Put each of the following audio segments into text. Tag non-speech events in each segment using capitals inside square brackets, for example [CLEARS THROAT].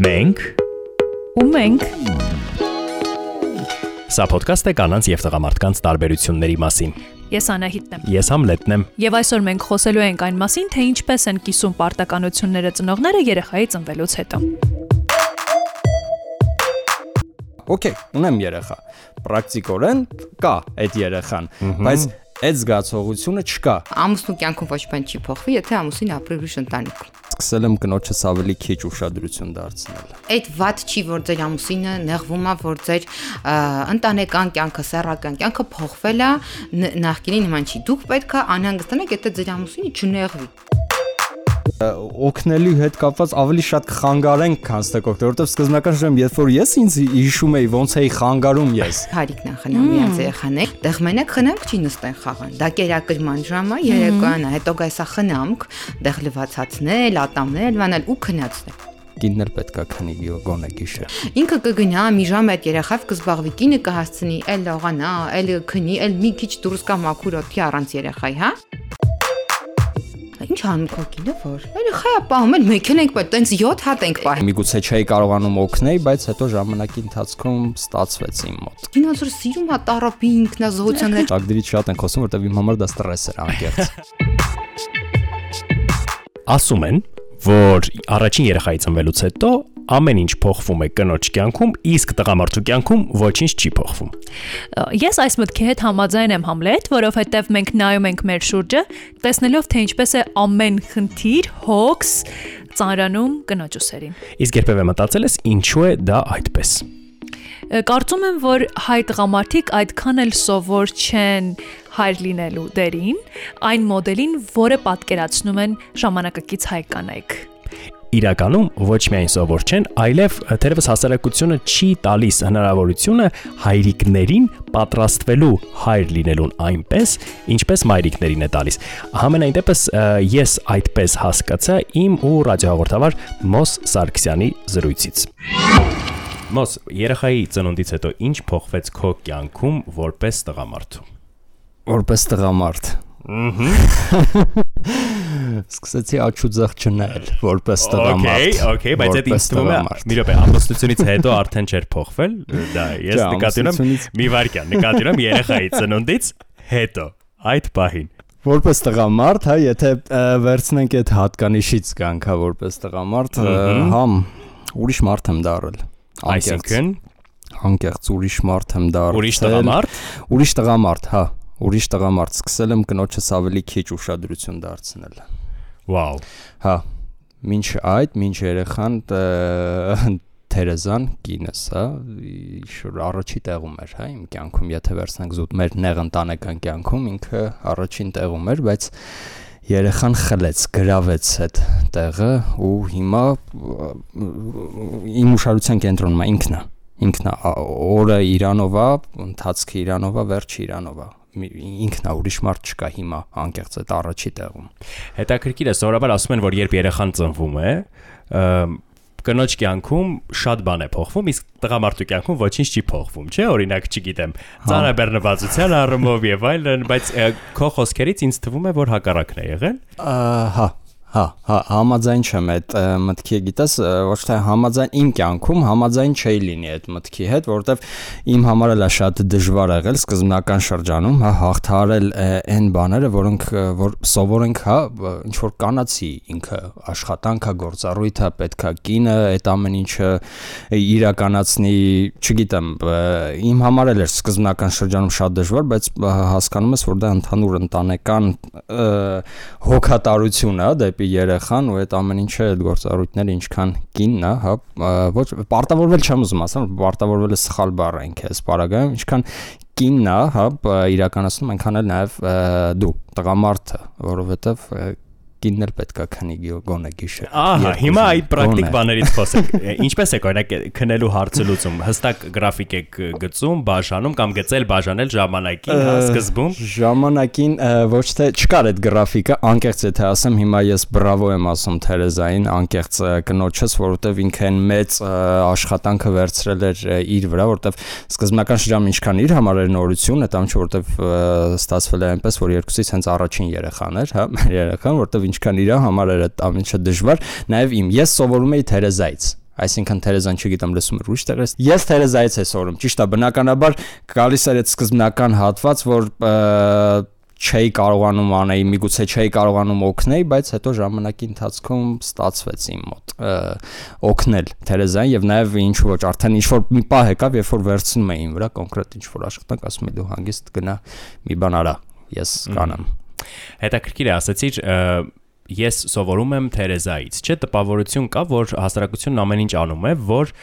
Մենք ու մենք Սա ոդկաստ է կանանց եւ տղամարդկանց տարբերությունների մասին։ ես Անահիտն եմ Ես Համլետն եմ։ եւ այսօր մենք խոսելու ենք այն մասին թե ինչպես են կիսում պարտականությունները ծնողները երեխայի ծնվելուց հետո Okay, ունեմ երեխա։ Պրակտիկորեն կա այդ երեխան, բայց այդ զգացողությունը չկա։ ամուսնու կյանքում ոչ բան չի փոխվի, եթե ամուսին ապրի ուրիշ ընտանիքում։ Սկսել եմ կնոջս ավելի քիչ ուշադրություն դարձնել։ Այդ ված չի, որ ձեր ամուսինը նեղվում է, որ ձեր ընտանեկան կյանքը, սեռական կյանքը փոխվել է, նախկինի նման չի։ Դուք պետք է անհանգստանաք, եթե ձեր ամուսինը չնեղվի։ Օգնելու հետ կապված ավելի շատ կխանգարենք, քան օգտել, որովհետև սկզբնական ժամանակ, երբ որ ես ինձ հիշում էի ոնց էի խանգարում ես։ Հարիկն են խնամ միած երեխաներ։ Դեղ մենակ խնամք չի նստեն խաղան։ Դա կերակրման ժամ է, երեկոյան է, հետո գայսա խնամք, դեղ լվացածնել, ատամնել, վանել ու քնացնել։ Կինն էլ պետքա քնի գոնե գիշեր։ Ինքը կգնա մի ժամ այդ երեխավ կզբաղվի, կինը կհասցնի, էլ լողանա, էլ քնի, էլ մի քիչ դուրս կա մաքուր օդի առանց երեխայի, հա։ Ինչ անում քո կինը որ։ Երեխայա պահում են, մեքեն ենք պետք, տենց 7 հատ ենք պահում։ Միգուցե չէի կարողանում օգնել, բայց հետո ժամանակի ընթացքում ստացվեց իմ մոտ։ Կինոց որ սիրում է տարապի ինքնազոհության մեջ։ Ակդրից շատ են խոսում, որովհետև իմ համար դա ստրես էր անկեղծ։ Ասում են, որ առաջին երեխայի ծնվելուց հետո ամեն ինչ փոխվում է կնոջ կյանքում, իսկ տղամարդու կյանքում ոչինչ չի փոխվում։ ես այս մտքի հետ համաձայն եմ Համլետ, որովհետև մենք նայում ենք մեր շուրջը, տեսնելով թե ինչպես է ամեն խնդիր, հոգս ծանրանում կնոջ ուսերին։ Իսկ երբևէ մտածել ես ինչու է դա այդպես։ Կարծում եմ, որ հայ տղամարդիկ այդքան էլ սովոր չեն հայր լինելու դերին, այն մոդելին, որը պատկերացնում են ժամանակակից հայ կանայք։ Իրականում ոչ միայն սովոր չեն, այլև թերևս հասարակությունը չի տալիս հնարավորությունը հայրիկներին պատրաստվելու հայր լինելուն այնպես, ինչպես մայրիկներին է տալիս։ Համենայն դեպս ես այդպես հասկացա իմ ու ռադիոհաղորդավար Մոս Սարգսյանի զրույցից։ Մոս, երեխայի ծնունդից հետո ինչ փոխվեց քո կյանքում որպես տղամարդու։ Որպես տղամարդ։ [LAUGHS] Սկսեցի աչուձախ չնայել որպես տղամարդ։ Okay, okay, բայց այդ ինձ թվում է տղամարդ։ մի րոպե ամուսնությունից հետո արդեն չէր փոխվել։ Դա [LAUGHS] ես նկատի ունեմ մի վարքյան, նկատի ունեմ երեխայի ծնունդից հետո այդ պահին։ Որպես տղամարդ, հա, եթե վերցնենք այդ հատկանիշից կանք, հա, որպես տղամարդ, համ ուրիշ մարդ եմ դարել։ Անկեղծ, Այսինքն անկեղծ ուրիշ մարդ եմ դարել։ ուրիշ տղամարդ Ուրիշ տղամարդ, հա, ուրիշ տղամարդ սկսել եմ կնոջս ավելի քիչ ուշադրություն դարձնել։ Վաու։ Հա, ինչ այդ, ինչ երեխան Թերեզան կինս, հա, շուտ առաջի տեղում էր, հա, իմ կյանքում, եթե վերցնենք զուտ մեր նեղ ընտանեկան կյանքում, ինքը առաջին տեղում էր, բայց երեխան խլեց, գրավեց այդ տեղը ու հիմա իմ ուշադրության կենտրոնում է ինքն է ինքն է ա- օրը Իրանով է, ընթացքը Իրանով է, վերջը Իրանով է Մի- ինքն է ուրիշ մարդ չկա հիմա անկեղծ այդ առաջի տեղում հետաքրքիր է, սովորաբար ասում են, որ երբ երեխան ծնվում է, կնոջ կյանքում շատ բան է փոխվում, իսկ տղամարդու կյանքում ոչինչ չի փոխվում, չէ՞, օրինակ, չգիտեմ, ծանրաբեռնվածության առումով եւ այլն, բայց քո խոսքերից ինձ թվում է, որ հակառակն է եղել։ Ա, Հա, հա, հա, համաձայն չեմ այդ մտքի, գիտես, ոչ թե համաձայն իմ կյանքում համաձայն չի լինի այդ մտքի հետ, որովհետև իմ համար էլ է շատ դժվար եղել սկզբնական շրջանում, հա, հաղթարել այն բաները, որոնք որ սովոր ենք, հա, ինչ որ կանացի ինքը աշխատանքա, գործառույթա, պետքա կինը այդ ամեն ինչը իրականացնի, չգիտեմ, իմ համար էլ էր սկզբնական շրջանում շատ դժվար, բայց հասկանում ես, որ դա ընդհանուր ընտանեկան հոգատարություն է դեպի տիպի երեխան ու այդ ամեն ինչը այդ գործառույթները ինչքան կինն է, հա, ոչ պարտավորվել չեմ ուզում ասեմ, պարտավորվելը սխալ բառ է ինքը, սպարագայում, ինչքան կինն է, հա, իրականացնում այնքան էլ նաև դու, տղամարդը, որովհետև կինն էլ պետքա քնի գոնե գիշեր։ Ահա, հիմա այդ պրակտիկ բաներից խոսենք։ [LAUGHS] Ինչպես է օրինակ քնելու հարցը լուծում։ Հստակ գրաֆիկ եք գծում, բաժանում կամ գծել, բաժանել ժամանակին, հա, սկզբում։ Ժամանակին ոչ թե չկար այդ գրաֆիկը, անկեղծ եթե ասեմ, հիմա ես բրավո եմ ասում Թերեզային, անկեղծ կնոջս, որովհետև ինքը այն մեծ աշխատանքը վերցրել էր իր վրա, որովհետև սկզբնական շրջանում ինչքան իր համար էր նորություն, այդ ամենը որովհետև ստացվել է այնպես, որ երկուսից հենց առաջին երեխան էր, հա, մեր [LAUGHS] երեխան, որովհետև ինչքան իր համար էր այդ ամենը դժվար, նաև իմ ես սովորում էի Թերեզայից Այսինքն Թերեզան չգիտեմ լսում էր ուրիշ տեղից։ Ես Թերեզայից է սորում։ Ճիշտ է, բնականաբար գալիս էր այդ սկզբնական հատված, որ չէի կարողանում անեի, միգուցե չէի կարողանում օգնել, բայց հետո ժամանակի ընթացքում ստացվեց իմ մոտ օգնել Թերեզային եւ նաեւ ինչ ոչ արդեն ինչ որ մի պահ եկավ, երբ որ վերցնում էին վրա կոնկրետ ինչ որ աշխատանք, ասում եմ դու հանգիստ գնա մի բան արա, ես կանեմ։ Հետաքրքիր է, ասացիր ես սովորում եմ Թերեզայից։ Չէ, տպավորություն կա, որ հասարակությունն ամեն ինչ անում է, որ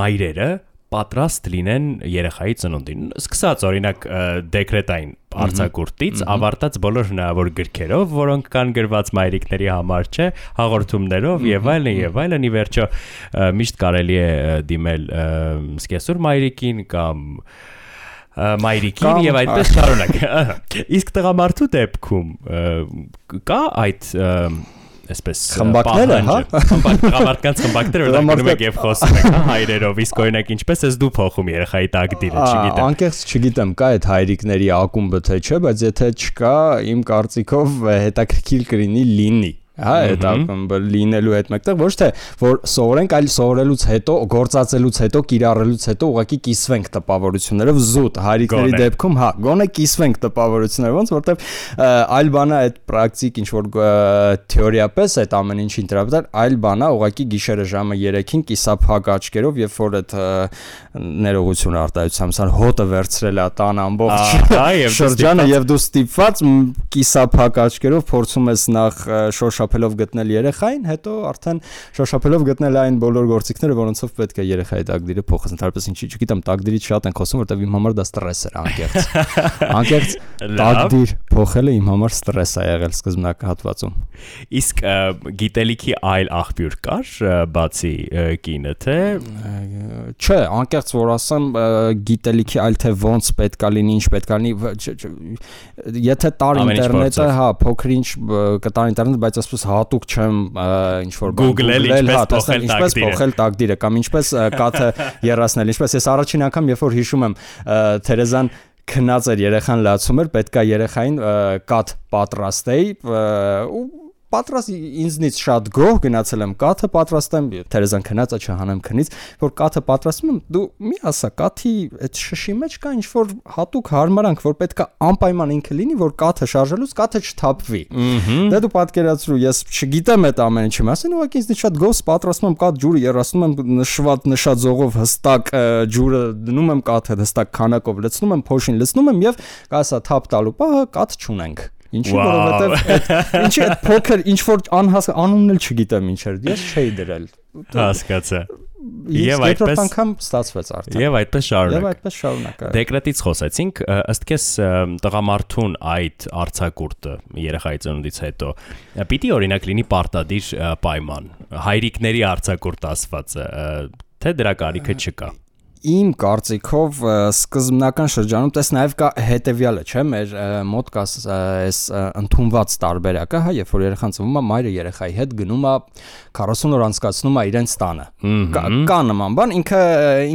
մայրերը պատրաստ լինեն երեխայի ծնունդին։ Սկսած օրինակ դեկրետային արձակուրդից, ավարտած բոլոր հնարավոր գրքերով, որոնք կան գրված մայրիկների համար, չէ, հաղորդումներով եւ այլն եւ այլն, ի վերջո միշտ կարելի է դիմել սկեսուր մայրիկին կամ մայրիկին եւ այդպես շարունակ։ [LAUGHS] Իսկ տղամարդու դեպքում կա այդ այսպես խմբակները, հա, [LAUGHS] խմբակներց խմբակները որ գնում եք եւ խոսում եք հա, հայրերով, իսկ օրինակ ինչպես ես դու փոխում երեխայի տակդիրը, չգիտեմ։ Անկեղծ չգիտեմ, կա այդ հայրիկների ակումբը թե չէ, բայց եթե չկա, իմ կարծիքով հետաքրքիր կլինի լինի հա այդ ակումբը լինելու հետ մեկտեղ ոչ թե որ սովորենք այլ սովորելուց հետո գործածելուց հետո կիրառելուց հետո ուղղակի կիսվենք տպավորություններով զուտ հարիկների դեպքում հա գոնե կիսվենք տպավորություններով ոնց որտեվ այլ բանա այդ պրակտիկ ինչ որ թեորիապես այդ ամեն ինչին դրաբտալ այլ բանա ուղղակի գիշերը ժամը 3-ին կիսափակ աչքերով երբ որ այդ ներողություն արտահայտությամբ սան հոտը վերցրել է տան ամբողջ շրջանը եւ դու ստիպված կիսափակ աչքերով փորձում ես նախ շոշափ շոշափելով գտնել երեխային, հետո արդեն շոշափելով գտնել այն բոլոր գործիքները, որոնցով պետք է երեխայի տակդիրը փոխես։ Ընդհանրապես ինչի, չգիտեմ, տակդիրից շատ են խոսում, որտեվ իմ համար դա ստրես էր անկեղծ։ [LAUGHS] Անկեղծ տակդիր փոխելը իմ համար ստրես է եղել սկզբնական հատվածում։ Իսկ գիտելիքի այլ աղբյուր կար բացի կինը, թե? Չէ, անկեղծ որ ասեմ, գիտելիքի այլ թե ոնց պետքա լինի, ինչ պետքա լինի, եթե տար ինտերնետը, հա, փոքր ինչ կտար ինտերնետ, բայց ասես հատուկ չեմ ինչ որ Google-ել ինչպես փոխել տակդիրը կամ ինչպես կաթը երասնել, ինչպես ես առաջին անգամ երբ որ հիշում եմ Թերեզան քնած էր երեխան լացում էր, պետքա երեխային կաթ պատրաստեի ու պատրաստ ինձնից շատ գոհ գնացել եմ կաթը պատրաստեմ Թերեզան քնածը չհանեմ քնից որ կաթը պատրաստում եմ դու մի ասա կաթի այդ շշի մեջ կա ինչ որ հատուկ հարմարանք որ պետքա անպայման ինքը լինի որ կաթը շարժելուց կաթը չթափվի դե դու պատկերացրու ես չգիտեմ այդ ամեն ինչը մասն ուղղակի ինձնից շատ գոհ պատրաստում եմ կաթ ջուրը երասնում եմ նշված նշած զողով հստակ ջուրը դնում եմ կաթը հստակ քանակով լցնում եմ փոշին լցնում եմ եւ կասա թափ տալու պահը կաթ չունենք Ինչի որովհետև ինչի այդ փոքր ինչ որ անհասկա անունն էլ չգիտեմ ինչ էր։ Ես չէի դրել։ Հասկացա։ Եվ այդպես անգամ ստացվեց արդեն։ Եվ այդպես շարունակ։ Եվ այդպես շարունակ։ Դեկրետից խոսեցինք, ըստ քեզ տղամարդուն այդ արցակուրտը երեխայի ծնունդից հետո պիտի օրինակ լինի պարտադիր պայման։ Հայրիկների արցակուրտ ասվածը թե դրա կարիքը չկա իմ կարծիքով սկզբնական շրջանում տես նաև կա հետևյալը, չէ՞, մեր մոտ կա այս ընդունված տարբերակը, հա, երբ որ երեխան ծնվում է, մայրը երեխայի հետ գնում է 40 օր անցկացնում է իրենց տանը։ Կա նման բան, ինքը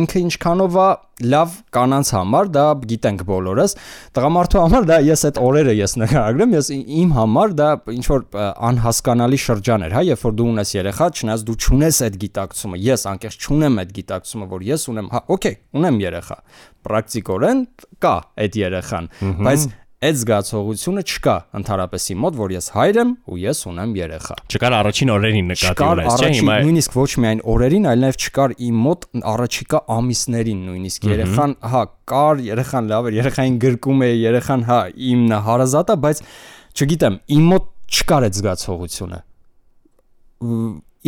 ինքը ինչքանով է լավ կանանց համար դա գիտենք բոլորս տղամարդու համար դա ես այդ օրերը ես նկարագրեմ ես իմ համար դա ինչ որ անհասկանալի շրջան էր հա երբ որ դու ունես երեխա չնայած դու չունես այդ գիտակցումը ես անկեղծ չունեմ այդ գիտակցումը որ ես ունեմ հա օքեյ ունեմ երեխա պրակտիկորեն կա այդ երեխան բայց այդ զգացողությունը չկա ընդհանրապես իմ մոտ, որ ես հայր եմ ու ես ունեմ երեխա։ Չկար առաջին օրերին նկատի ունես, չէ՞ հիմա։ Նույնիսկ ոչ միայն օրերին, այլ նաև չկար իմ մոտ առաջիկա ամիսներին նույնիսկ երեխան, հա, կար, երեխան լավ էր, երեխային գրկում է, երեխան հա իմն է հարազատը, բայց չգիտեմ, իմ մոտ չկար այդ զգացողությունը։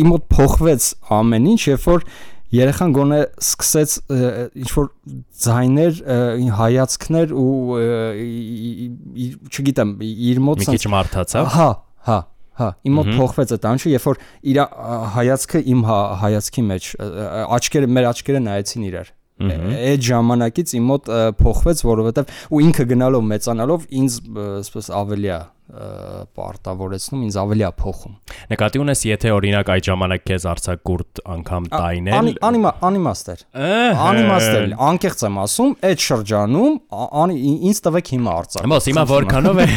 Իմ մոտ փոխվեց ամեն ինչ, երբ որ երեխան գոնե սկսեց ինչ որ ձայներ, հայացքներ ու չգիտեմ, իր մոտ մի քիչ մարդացավ։ Հա, հա, հա, իմ մոտ փոխվեց այդ անշը, երբ որ իր հայացքը իմ հա, հայացքի մեջ աչքերը մեր աչքերը նայեցին իրար այդ ժամանակից իմ մոտ փոխվեց, որովհետև ու ինքը գնալով մեծանալով ինձ այսպես ավելի է պարտավորեցնում, ինձ ավելի է փոխում։ Նկատի ունես, եթե օրինակ այդ ժամանակ քեզ արցակուրտ անգամ տայնել, անիմա անիմաստեր։ Անիմաստեր, անկեղծ եմ ասում, այդ շրջանում ինձ տվեք հիմա արցակ։ Ոնց հիմա որքանով է։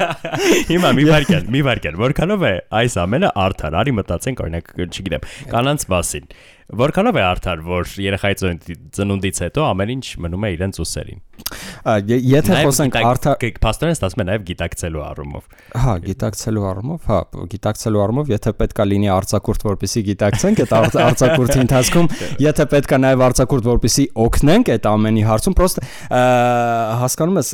[LAUGHS] Հիմա մի վարքան, մի վարքան, որքանով է այս ամենը արդար, արի մտածենք օրինակ, չգիտեմ, կանանց մասին։ Որքանով է արդար, որ երեխայի ծնունդից հետո ամեն ինչ մնում է իրենց ուսերին։ Եթե խոսենք արդար, փաստորեն ստացվում է նաև գիտակցելու առումով։ Հա, գիտակցելու առումով, հա, գիտակցելու առումով, եթե պետքա լինի արցակուրտ, որպեսի գիտակցենք այդ արցակուրտի ընթացքում, եթե պետքա նաև արցակուրտ, որպեսի օգնենք այդ ամենի հարցում, պրոստը հասկանում ես,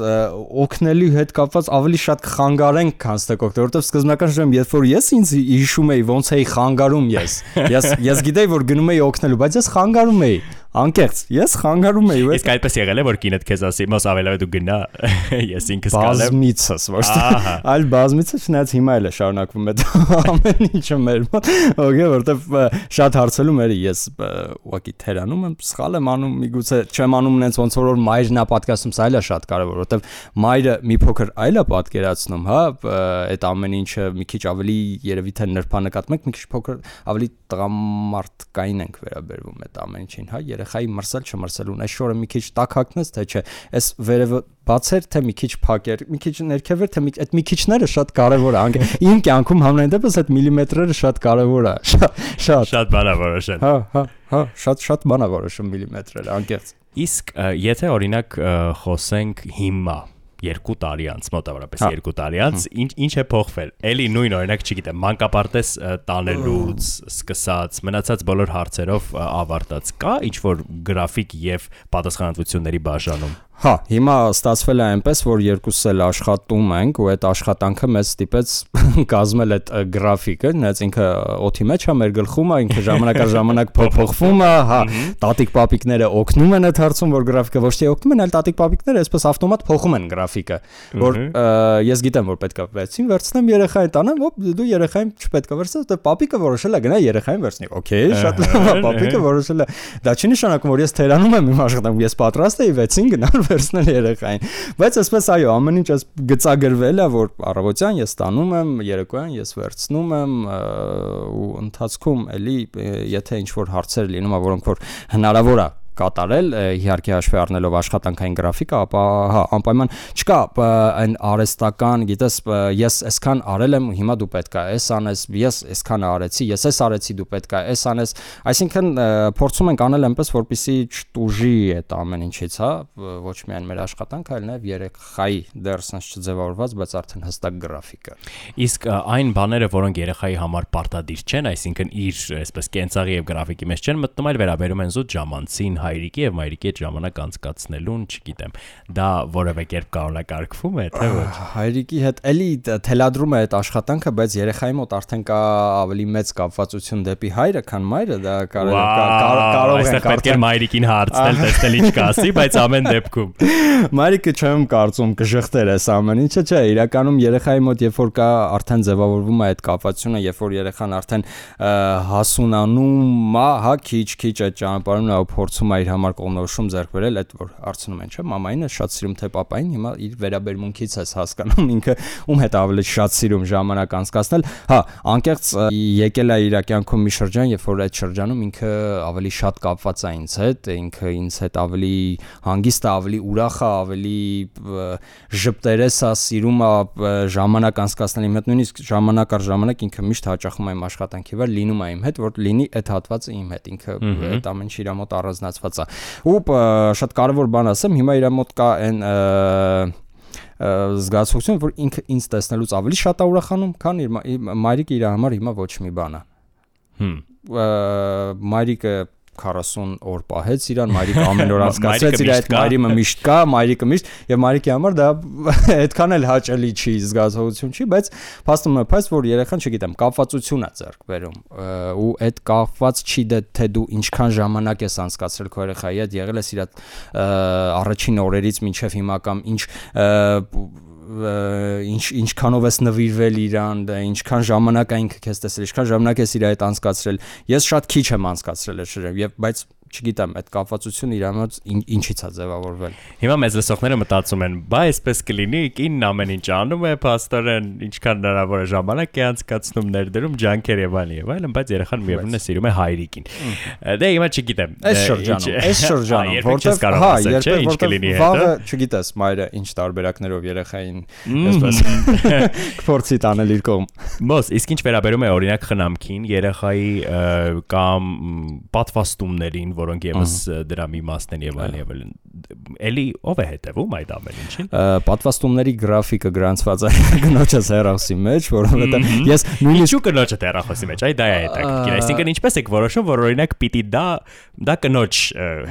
օգնելու հետ կապված ավելի շատ կխանգարենք, քան ստեք օգնել, որովհետև սկզբնական ժամանակ, երբ որ ես ինձ հիշում էի ոնց էի խանգարում ես, ես ես գիտեի, որ գնում էի օգնելու, բայց ես խանգարում էի անկեղծ ես խանգարում էի ու իսկ այդպես եղել է որ կինդ քեզ ասի մոս ավելավե դու գնա [LAUGHS] ես ինքս կանեմ բազմիցս ոչ թե այլ բազմիցս չնայած հիմա էլ է շարունակվում այդ [LAUGHS] ամեն ինչը մեր մոտ օքեյ որտեվ շատ հարցելու մեր ես ուղակի թերանում եմ սխալ եմ անում միգուցե չեմ անում նենց ոնց որ մայրն է պատկասում սա էլ է շատ կարևոր որտեվ մայրը մի փոքր այլ է պատկերացնում հա այդ ամեն ինչը մի քիչ ավելի երևի թե նրբանկատում եք մի քիչ փոքր ավելի տղամարդկային ենք վերաբերվում այդ ամեն ինչին հա երեխայի մրսել չմրսելուն այս շորը մի քիչ տակակնես թե չէ այս վերևը բացեր թե մի քիչ փակեր մի քիչ ներքև էր թե մի այդ մի քիչները շատ կարևոր է [LAUGHS] իմ կյանքում համենայն դեպս այդ միլիմետրերը շատ կարևոր է շատ շատ շատ բանավորոշ են հա հա հա շատ շատ բանավորոշ միլիմետրերը անկեղծ իսկ եթե օրինակ խոսենք հիմա երկու տարի անց, մոտավորապես երկու տարի անց, ինչ ինչ է փոխվել։ Էլի նույն օրինակ, չգիտեմ, մանկապարտեզ տանելուց սկսած, մնացած բոլոր հարցերով ավարտած կա ինչ որ գրաֆիկ եւ պատասխանատվությունների բաժանում։ Հա, հիմա ստացվել է այնպես, որ երկուսս էլ աշխատում ենք ու այդ աշխատանքը մեզ ստիպեց [LAUGHS] կազմել այդ գրաֆիկը, նայած ինքը օթի մեջ է մեր գլխում, ինքը ժամանակա ժամանակ [LAUGHS] փոփոխվում է, հա, տատիկ պապիկները օգնում են այդ հարցում, որ գրաֆիկը ոչ թե օգնում են, այլ տատիկ պապիկները այսպես ավտոմատ փոխում են գրաֆիկը, որ ես գիտեմ, որ պետքա վերցին, վերցնեմ երեխային տանեմ, ոպ դու երեխային չպետք է վերցնես, դե պապիկը որոշել է գնա երեխային վերցնի։ Okay, շատ լավ է, պապիկը որոշել է։ Դա չի նշանակում, որ ես թերանում եմ իմ աշխատանքում, ես պատրաստ եի 6-ին գնալ վերցնել երեխային։ Բայց ասես այո, ամեն ինչ էս գծագրվել է, որ առավոտյան ես տանում եմ, երեկոյան ես վերցնում եմ ու ընթացքում էլի եթե ինչ որ հարցեր լինում, որոնք որ հնարավոր է կատարել իհարկե հաշվի առնելով աշխատանքային գրաֆիկը, ապա հա անպայման չկա այն արեստական, գիտես, ես այսքան արել եմ, հիմա դու պետքա էս անես, ես այսքան արեցի, ես էս արեցի, դու պետքա էս անես, այսինքն փորձում ենք անել այնպես, որպեսի չտուժի այդ ամեն ինչից, հա, ոչ միայն մեր աշխատանքը, այլ նաև երեխայի sense չձևավորված, բայց արդեն հստակ գրաֆիկը։ Իսկ այն բաները, որոնք երեխայի համար պարտադիր չեն, այսինքն իր այսպես կենցաղի եւ գրաֆիկի մեջ չեն մտնում, այլ վերաբերում են զուտ ժամանցին, հայրիկի եւ մայրիկի հետ ժամանակ անցկացնելուն, չգիտեմ, դա որևէ կերպ կանոնակարգվում է, թե ոչ։ Հայրիկի հետ էլի թելադրում է այդ աշխատանքը, բայց երեխայի մոտ արդեն կա ավելի մեծ կապվածություն դեպի հայրը, քան մայրը, դա կարող է կարող է պետք է մայրիկին հարցնել, տեսնել ինչ կասի, բայց ամեն դեպքում [LAUGHS] մայրիկը չեմ կարծում կժղտեր էս ամեն ինչը, չէ, իրականում երեխայի մոտ երբ որ կա արդեն ձևավորվում է այդ կապվածությունը, երբ որ երեխան արդեն հասունանում, հա, քիչ-քիչ այդ ճանապարհում նա փորձում մամա իր համար կողնորոշում ձեռք բերել, այդ որ արցնում են, չէ՞, մամային է շատ սիրում թե papayin, հիմա իր վերաբերմունքից էս հասկանում ինքը ում հետ ավելի շատ սիրում ժամանակ անցկացնել։ Հա, անկեղծ եկել է իր կյանքում մի շրջան, երբ որ այդ շրջանում ինքը ավելի շատ կապված է ինձ հետ, ինքը ինձ հետ ավելի հանգիստ է, ավելի ուրախ է, ավելի ժպտերես է, սիրում է ժամանակ անցկացնել իմ հետ, նույնիսկ ժամանակ առ ժամանակ ինքը միշտ հաճախում է իմ աշխատանքի վրա լինում է իմ հետ, որ լինի այդ հատվածը իմ հետ, ինքը այդ ամեն ինչը իր մոտ առանձնացված ստացված է։ Ու շատ կարևոր բան ասեմ, հիմա իր մոտ կա այն զգացողություն, որ ինքը ինձ տեսնելուց ավելի շատ է ուրախանում, քան իր մայրիկը իր համար հիմա ոչ մի բան է։ Հմ մայրիկը 40 օր պահեց իրան, մայրիկը [LAUGHS] ամեն օր անցկացրեց իր այդ մայրիմը միշտ կա, մայրիկը միշտ եւ մայրիկի համար դա [LAUGHS] այդքան էլ հաճելի չի, զգացողություն չի, բայց փաստում է փաստ որ երեխան, չգիտեմ, կապվածություն է ձեռք բերում ու այդ կապված չի դե թե դու ինչքան ժամանակ ես անցկացրել քո երեխայի հետ, եղել ես իր առաջին օրերից մինչև հիմա կամ ինչ ինչ ինչքանով ես նվիրվել իրան, դա ինչքան ժամանակ ինքը քեզ տեսել, ինչքան ժամանակ ես իր հետ անցկացրել։ Ես շատ քիչ եմ անցկացրել այդ շրջանում, եւ բայց չգիտեմ, այդ կապվածությունը իրանոց ինչից է ձևավորվել։ Հիմա մեզ լսողները մտածում են, բա այսպես կլինի, կինն ամեն ինչ անում է, փաստորեն ինչքան հնարավոր է ժամանակ է անցկացնում ներդրում ջանքեր եւ այլն եւ այլն, բայց երեխան միևնույն է սիրում է հայրիկին։ Դե հիմա չգիտեմ։ Այս շրջանում, այս շրջանում, [LAUGHS] որտեղ հա, երբեք ինչ կլինի հետո։ Վաղը, չգիտես, մայրը ինչ տարբերակներով երեխային այսպես [LAUGHS] կփորձի տանել իր կողմ։ Մոս, իսկ ինչ վերաբերում է օրինակ խնամքին, երեխայի կամ պատվաստումներին, որոնք եւս դրա մի մասն են եւ այլն եւ այլն էլի ով է հետևում այդ ամեն ինչին? Պատվաստումների գրաֆիկը գրանցված է [LAUGHS] գնոջս հերոսի մեջ որովհետեւ ես նույնիսկ ինչու գնոջը հերոսի մեջ այ դա է հետաքրքիր այսինքն ինչպես եք որոշում որ օրինակ պիտի դա դա գնոջ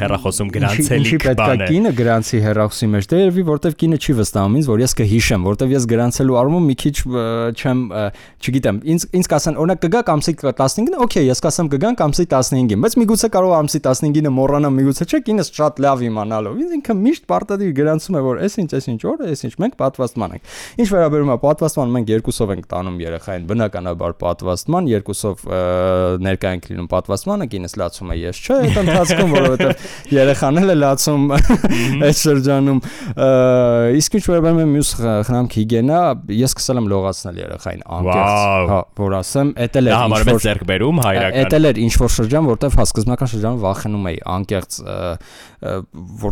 հերախոսում գրանցելի բան է կինը գրանցի հերոսի մեջ դե երևի որտեվ կինը չի վստահում ինձ որ ես կհիշեմ որտեվ ես գրանցելու առումով մի քիչ չեմ չգիտեմ ինձ ինձ կասեն օրինակ կգա ամսի 15-ին օքեյ ես կասեմ կգան ամսի 15-ին բայց միգուցե կարող ամսի 15-ը մոռանամ միգուցե չէ կինս շատ լավ իմանալով ինձ ինքը միշտ պարտադիր գրանցում է որ էս ինչ էս ինչ օր էս ինչ մենք պատվաստման ենք ինչ վերաբերում է պատվաստման մենք երկուսով ենք տանում երեխային բնականաբար պատվաստման երկուսով ներկա ենք լինում պատվաստմանը կինս լացում է ես չէ այդ ընթացքում [LAUGHS] որովհետև երեխան էլ է լացում այդ շրջանում իսկ ինչ վերաբերում է մյուս խնամք հիգիենա ես սկսել եմ լողացնել երեխային անկեղծ հա որ ասեմ էտել է ինչ որ ձեռք բերում հայրական էտել էր ինչ որ շրջան որտեվ հա սկզբնական շրջանում վախենում էի անկեղծ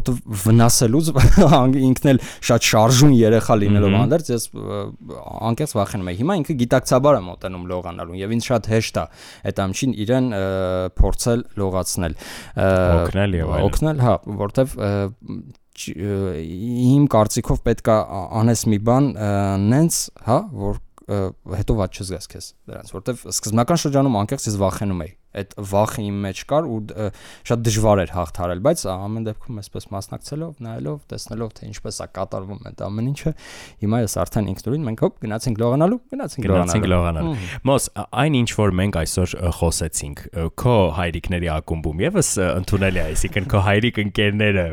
որտեվ վնասելուց [LAUGHS] ինքն էլ շատ շարժուն երեխա լինելով անդերց ես անկեղծ վախենում եմ. Հիմա ինքը գիտակցաբար է մոտենում լողանալուն եւ ինձ շատ հեշտ է այդ ամչին իրեն փորձել լողացնել օգնել եւ այլն օգնել հա որտեվ իմ կարծիքով պետքա անես մի բան նենց հա որ հետո ված չզգաս քեզ դրանց որտեվ սկզբնական շրջանում անկեղծ ես վախենում էի այդ վախը իմ մեջ կար ու շատ դժվար էր հաղթարել բայց ամեն դեպքում այսպես մասնակցելով նայելով տեսնելով թե ինչպես է կատարվում այդ ամեն ինչը հիմա ես արդեն ինքնուրույն մենք հոп գնացինք լողանալու գնացինք գնացինք լողանալու մոս այն ինչ որ մենք այսօր խոսեցինք քո հայրիկների ակումբում եւս ընդունել է այսինքն քո հայրիկ ընկերները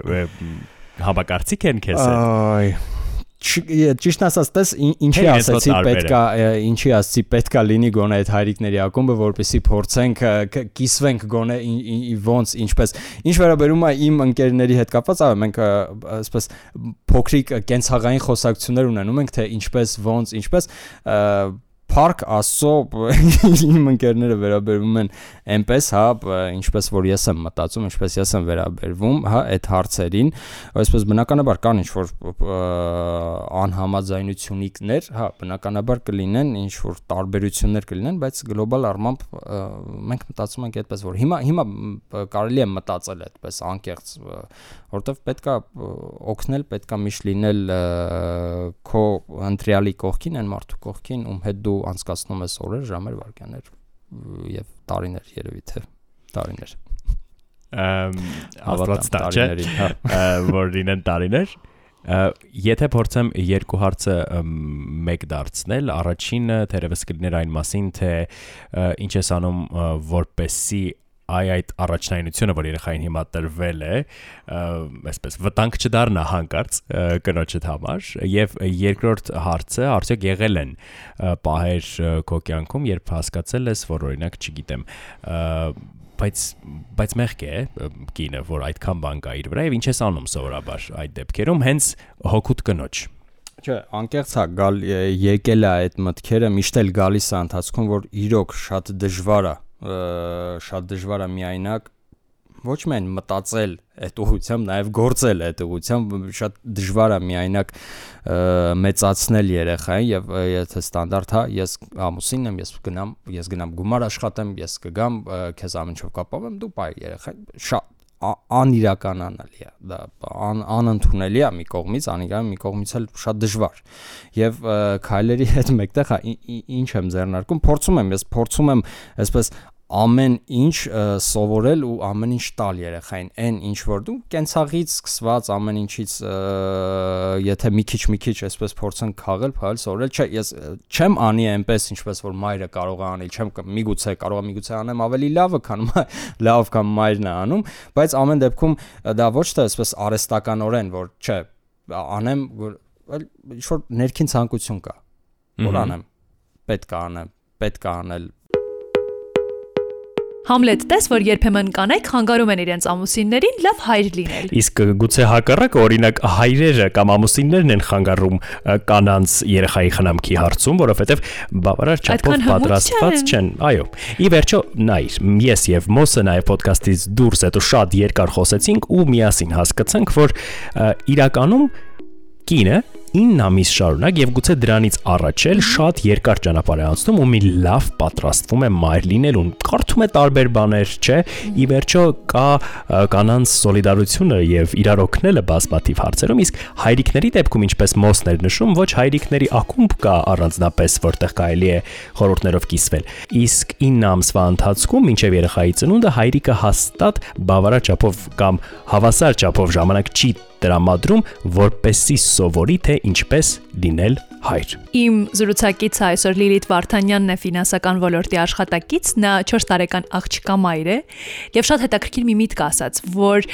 համակարծիք են քեզ այ ճիշտ ասած, տես ինչի ասացի պետքա ինչի ասացի պետքա լինի գոնե այդ հայրիկների ակումբը, որպեսի փորձենք կիսվենք գոնե ոնց ինչպես ինչ վերաբերում է իմ ընկերների հետ կապված, այո, մենք այսպես փոքրիկ կենցաղային խոսակցություններ ունենում ենք, թե ինչպես ոնց ինչպես Փարք Աստծո [LAUGHS] իմ ընկերները վերաբերվում են այնպես, հա, ինչպես որ ես եմ մտածում, ինչպես ես եմ վերաբերվում, հա, այդ հարցերին, այսպես բնականաբար կան ինչ որ անհամաձայնությունիկներ, հա, բնականաբար կլինեն ինչ որ տարբերություններ կլինեն, բայց գլոբալ առմամբ մենք մտածում ենք այդպես, որ հիմա հիմա կարելի է մտածել այդպես անկեղծ, որովհետև պետքա օգնել, պետքա միշտ լինել քո ընտրյալի կողքին, այն մարդու կողքին, ում հետ դու անցկացնում ես օրեր, ժամեր, վայրկյաններ եւ տարիներ երևի թե տարիներ հավատաց տարիների հա որ լինեն տարիներ Եթե փորձեմ երկու հարցը մեկ դարձնել, առաջինը թերևս կլիներ այն մասին, թե ինչ ես անում որպեսի այ այդ առաջնայինությունը, որ երեխային հիմա տրվել է, այսպես վտանգ չդառնա հանկարծ կնոջդ համար եւ երկրորդ հարցը արդյոք եղել են պահեր քո կյանքում, երբ հասկացել ես, որ օրինակ, չգիտեմ, բայց բայց մեղք է կինը, որ այդքան բան կա իր վրա եւ ինչ ես անում սովորաբար այդ դեպքերում հենց հոգուտ կնոջ Չէ, անկեղծ է գալ եկել է այդ մտքերը միշտ էլ գալիս է ընթացքում, որ իրոք շատ դժվար է շատ դժվար է միայնակ ոչ միայն մտածել այդ ուղությամբ, նաև գործել այդ ուղությամբ շատ դժվար է միայնակ մեծացնել երեխային եւ եթե ստանդարտ հա ես ամուսինն եմ, ես գնամ, ես գնամ գումար աշխատեմ, ես կգամ, քեզ ամենչով կապավեմ, դու բայ երեխային շատ անիրականանալի է դա ան, անընդունելի է մի կողմից անիրական մի կողմից էլ շատ դժվար եւ քայլերի հետ մեկտեղ ինչ եմ ձեռնարկում փորձում եմ ես փորձում եմ այսպես ամեն ինչ սովորել ու ամեն ինչ տալ երեխային այն ինչ որ դու կենցաղից սկսված ամեն ինչից եթե մի քիչ մի քիչ այսպես փորձեն քաղել, փայլ սովորել, չէ, ես չեմ անի այնպես ինչպես որ մայրը կարող է անել, չեմ միգուցե կարող է միգուցե անեմ ավելի լավը, քան լավ կամ մայրն է անում, բայց ամեն դեպքում դա ոչ թե այսպես արեստականորեն որ չէ, անեմ որ ինչ որ ներքին ցանկություն կա, որ անեմ, պետք է անեմ, պետք է անել Համլետ տես, որ երբեմն կանայք խանգարում են իրենց ամուսիններին լավ հայր լինել։ Իսկ գուցե հակառակը օրինակ հայրերը կամ ամուսիններն են խանգարում կանանց երեխայի խնամքի հարցում, որովհետև բավարար չափով պատրաստված չեն։ Այո։ Ի վերջո, նայր, ես եւ Մոսը նաեւ ոդկասթից դուրս հետո շատ երկար խոսեցինք ու միասին հասկացանք, որ իրականում կինը 9 ամիս շարունակ եւ գուցե դրանից առաջ էլ շատ երկար ճանապարհ է անցնում ու մի լավ պատրաստվում է մայր լինելուն։ Կարդում է տարբեր բաներ, չէ։ Ի վերջո կա կանանց սոլիդարությունը եւ իրար օգնելը բազմաթիվ հարցերում, իսկ հայրիկների դեպքում ինչպես Մոսներ նշում, ոչ հայրիկների ակումբ կա առանձնապես, որտեղ կարելի է խորհուրդներով կիսվել։ Իսկ 9 ամսվա ընթացքում մինչև երեխայի ծնունդը հայրիկը հաստատ բավարար չափով կամ հավասար չափով ժամանակ չի տրամադրում, որպեսի սովորի թե ինչպես լինել հայր։ Իմ զրուցակիցը այսօր Լիլիթ Վարդանյանն է ֆինանսական ոլորտի աշխատակից, նա 4 տարեկան աղջկա մայր է եւ շատ հետաքրքիր մի միտք ասաց, որ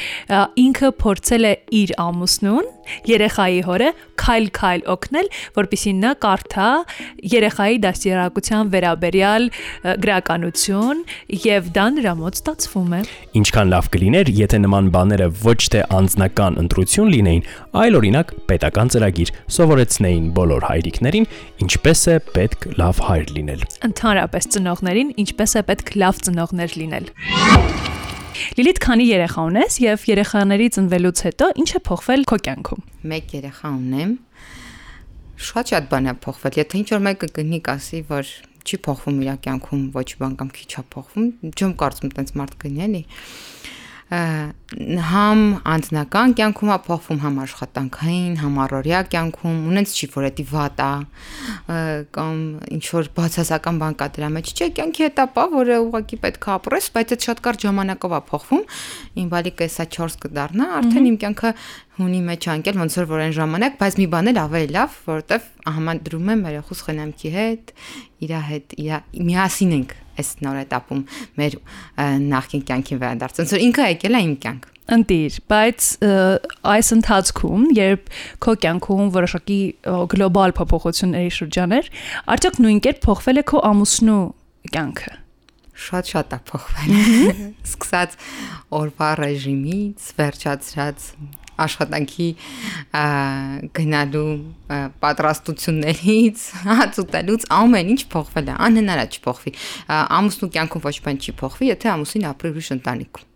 ինքը փորձել է իր ամուսնուն, երեխայի հորը քայլ-քայլ օգնել, որpիսի նա կարդա երեխայի դաստիարակության վերաբերյալ գրականություն եւ դա նրա մոտ ստացվում է։ Ինչքան լավ կլիներ, եթե նման բաները ոչ թե անձնական ընտրություն լինեին, այլ օրինակ պետական ծրագիր սովորեցնեին բոլոր հայրիկներին, ինչպես է պետք լավ հայր լինել։ Ընդհանրապես ծնողներին ինչպես է պետք լավ ծնողներ լինել։ Լիլիթ քանի երեխա ունես եւ երեխաների ծնվելուց հետո ինչ է փոխվել քո կյանքում։ մեկ երեխա ունեմ շատ շատ բան է փոխվել եթե ինչ որ մեկը գնի կասի որ չի փոխվում իր կյանքում ոչ բան կամ քիչ է փոխվում չեմ կարծում տենց մարդ գնի էլի համ անձնական կյանքում է փոխվում, համ աշխատանքային, համ առօրյա կյանքում, ունենց չի որ դա վատ է ա, կամ ինչ որ բացասական բան կա դրա մեջ, չէ, կյանքի հետապա, որը ուղղակի պետք է ապրես, բայց այդ շատ կարճ ժամանակով է փոխվում։ Իմ բալիկը հեսա 4 կդառնա, արդեն իմ կյանքը հունի մեջ է անկել ոնց որ որ այն ժամանակ, բայց մի բան էլ ավելի լավ, որովհետև համադրում եմ երախուս խնամքի հետ, իր հետ, իր միասին ենք այս նոր этаպում մեր նախկին կյանքին վերադարձ։ Ոնց որ ինքը եկել է իմ կյանք։ Ընտիր, բայց այս ընթացքում, երբ քո կյանքում որոշակի գլոբալ փոփոխությունների շրջաներ, արդյոք նույն կերպ փոխվել է քո ամուսնու կյանքը շատ-շատ է փոխվել։ [LAUGHS] Սկսած օրվա ռեժիմից, վերջացած աշխատանքի գնալու պատրաստություններից, հաց ուտելուց ամեն ինչ փոխվել է, անհնար է չփոխվի։ Ամուսնու կյանքում ոչ բան չի փոխվի, եթե ամուսինը ապրի ուրիշ ընտանիքում։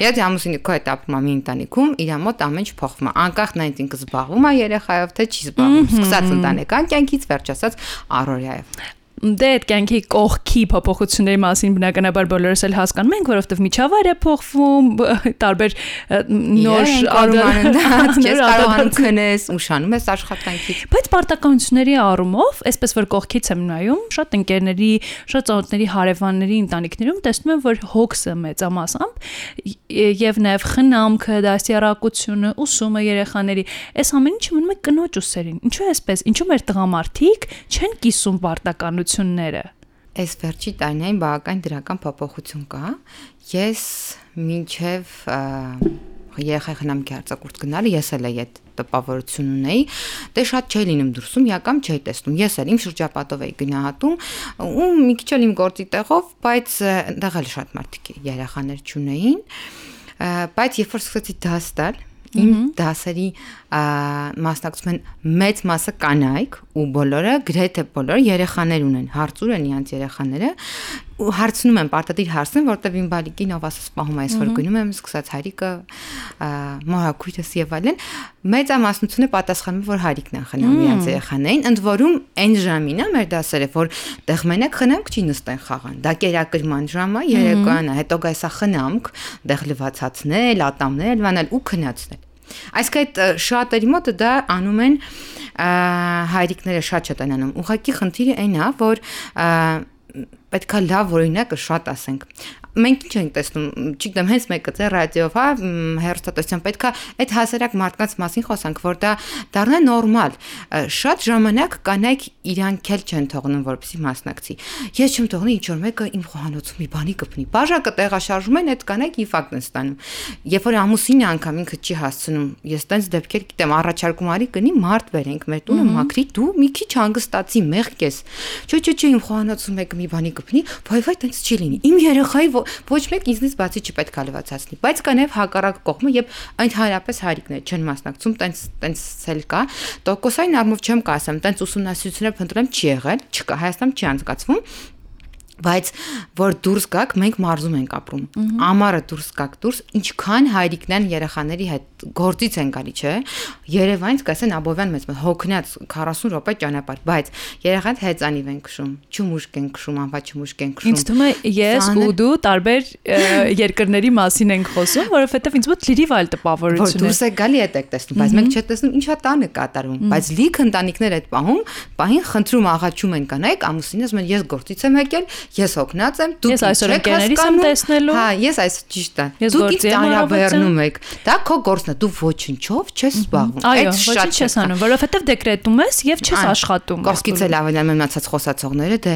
Եթե ամուսինը քո հետ ապրում է մի ընտանիքում, իր մոտ ամեն ինչ փոխվում է։ Անկախ նա ինքը զբաղվում է երեխայով, թե չի զբաղվում։ Սկսած ընտանեկան կյանքից վերջացած առօրյայով։ Դե այդ կյանքի կողքի փոփոխությունների մասին բնականաբար բոլորս էլ հասկանում ենք, որովհետև միջավայր է փոխվում, [LAUGHS] տարբեր նոր չես [LAUGHS] նոր կարողանում քնես, ուշանում ես աշխատանքից։ Բայց պարտականությունների առումով, այսպես որ կողքից եմ նայում, շատ ընկերների, շատ ծանոթների, հարևանների ընտանիքներում տեսնում եմ, որ հոգսը մեծամասամբ եւ նաեւ խնամքը, դաստիարակությունը, ուսումը երեխաների, այս ամեն ինչը մնում է կնոջ ուսերին։ Ինչու է այսպես։ Ինչու մեր տղամարդիկ չեն կիսում պարտականությունները։ Այս վերջի տարիներին բավական դրական փոփոխություն կա։ Ես մինչև երեխայի խնամքի արձակուրդ գնալը ես էլ այդ տպավորություն ունեի, դե շատ չէի լինում դուրսում, իական չէի տեսնում։ Ես էլ իմ շրջապատով էի գնահատում ու մի քիչ էլ իմ գործի տեղով, բայց այնտեղ էլ շատ մարդիկ երեխաներ չունեին։ Բայց երբ որ սկսեցի դաս տալ, իմ դասերի մասնակցում են մեծ մասը կանայք ու բոլորը գրեթե բոլորը երեխաներ ունեն հարցուր են իրանց երեխաները ու հարցնում են պարտադիր հարցն որտեվ իմ բալիկին ով ասես սպահում է այսօր գնում եմ սկսած հայրիկը ա, մորակույրս եւ այլն մեծամասնությունը պատասխանում է որ հայրիկն են խնամում իրանց երեխաներին ընդ որում այն ժամին է մեր դասերը որ տեղ մենակ խնամք չի նստեն խաղան դա կերակրման ժամ է երեկոյան է հետո գայսա խնամք դեղ լվացածնել ատամնել վանել ու քնացնել Այսինքն այդ շատերի մոտը դա անում են հայրիկները շատ շատ են անում։ Ուղղակի խնդիրը այն է, որ պետքա լավ օրինակը շատ ասենք։ Մենք ինչ ենք տեսնում, չգիտեմ, հենց մեկը ձեր ռադիոով, հա, հերոստատոսյան պետքա այդ հասարակ մարդկանց մասին խոսանք, որ դա դառնա նորմալ։ Շատ ժամանակ կանայք իրանք էլ չեն թողնում, որպեսի մասնակցի։ Ես չեմ թողնի ինչ որ մեկը իմ խոհանոցում մի բանի կպնի։ Բաժակը տեղաշարժում են, այդ կանայք իֆակտ են ստանում։ Երբ որ ամուսինը անգամ ինքը չի հասցնում, ես տենց դեպքեր գիտեմ, առաջարկում արի կնի մարդ վերենք, մեր տունը մաքրի, դու մի քիչ հանգստացի, մեղք ես։ Չէ, չէ, չէ, իմ խոհանոցում եկը մի բանի կպնի, բայ բայ տենց չի լինի։ Իմ երեխայի ոչ մեկ ինձնից բացի չպետք է լվացացնի, բայց կա նաև հակառակ կողմը եւ ընդհանրապես հարիկներ չեն մասնակցում, տենց տենց էլ կա։ Տոկոսային առումով չեմ կասեմ, տենց ուսումնասիրություններ փնտրեմ չի եղել, չկա, Հայաստանում չի անցկացվում, բայց որ դուրս գաք մենք մարզում ենք ապրում ամառը դուրս գաք դուրս ինչքան հայրիկներն երեխաների հետ գործից են գալի չէ? Երևանից կասեն Աբովյան մեծ հոգնած 40 րոպե ճանապարհ բայց երեխան հեծանիվ են քշում ճումուշկ են քշում անվա ճումուշկ են քշում ինձ թվում է ես ու դու տարբեր երկրների մասին ենք խոսում որովհետև ինձ մոտ լրիվ այլ տպավորություն է դուրս է գալի է տեք տեսնում բայց մենք չենք տեսնում ինչա տանը կատարվում բայց լիք ընտանիքներ այդ պահում պահին խնդրում աղաչում են կանայք ամուսինս մեն ես գործից եմ եկել ես հոգնած եմ, դուք ես այսօր ընկերներիս եմ տեսնելու։ Հա, ես այս ճիշտ է։ Դուք ինձ տարաբեռնում եք։ Դա քո գործն է, դու ոչնչով չես զբաղվում։ Այդ շատ չես անում, որովհետև դեկրետում ես եւ չես աշխատում։ Կողքից էլ ավելան մնացած խոսացողները դե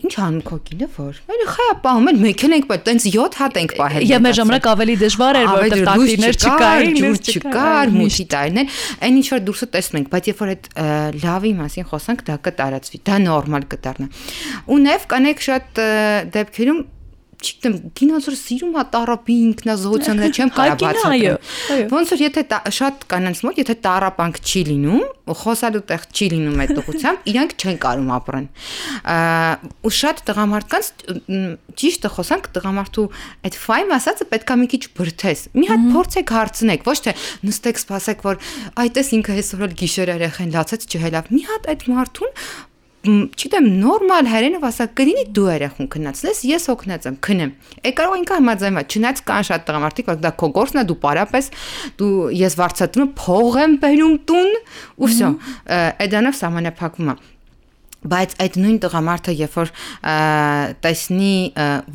ինչ անում քո կինը որ։ Մեր խայա պահում են, մեքեն ենք բայց տենց 7 հատ ենք պահել։ Եվ մեր ժամանակ ավելի դժվար էր, որովհետև տակտիներ չկային, ջուր չկար, մուտի տարիներ, այն ինչ որ դուրսը տեսնում ենք, բայց երբ որ այդ լավի մասին խոսանք, դա կտարածվի, դա նորմալ կդառնա։ Ու նաև կանեք շատ դեպքերում չգիտեմ, գինոզոր սիրում է տարապի ինքնազոհության հետ չեմ [LAUGHS] կարա բացատրել։ Ոնց որ եթե շատ կանանց մոտ, եթե տարապանք չի լինում, ու խոսալու տեղ չի լինում այդ ուղությամբ, իրանք չեն կարում ապրեն։ Ու շատ տղամարդկանց ճիշտը խոսանք, տղամարդու այդ ֆայմ ասածը պետքա մի քիչ բրթես։ Մի հատ փորձեք հարցնեք, ոչ թե նստեք սպասեք, որ այտես ինքը այսօր էլ գիշեր երեխեն լացած չհելավ։ Մի հատ այդ մարդուն չգիտեմ, նորմալ հայերենով ասա կլինի դու երախուն քննացնես, ես օգնած եմ, քնեմ։ Է կարող ինքը համաձայնվա, չնայած կան շատ տղամարդիկ, որ դա քո գործն է, դու պարապես, դու ես վարձատրում փող եմ բերում տուն, ու վсё։ Այդանով սահմանափակվում է բայց այդ նույն տղամարդը երբ որ տեսնի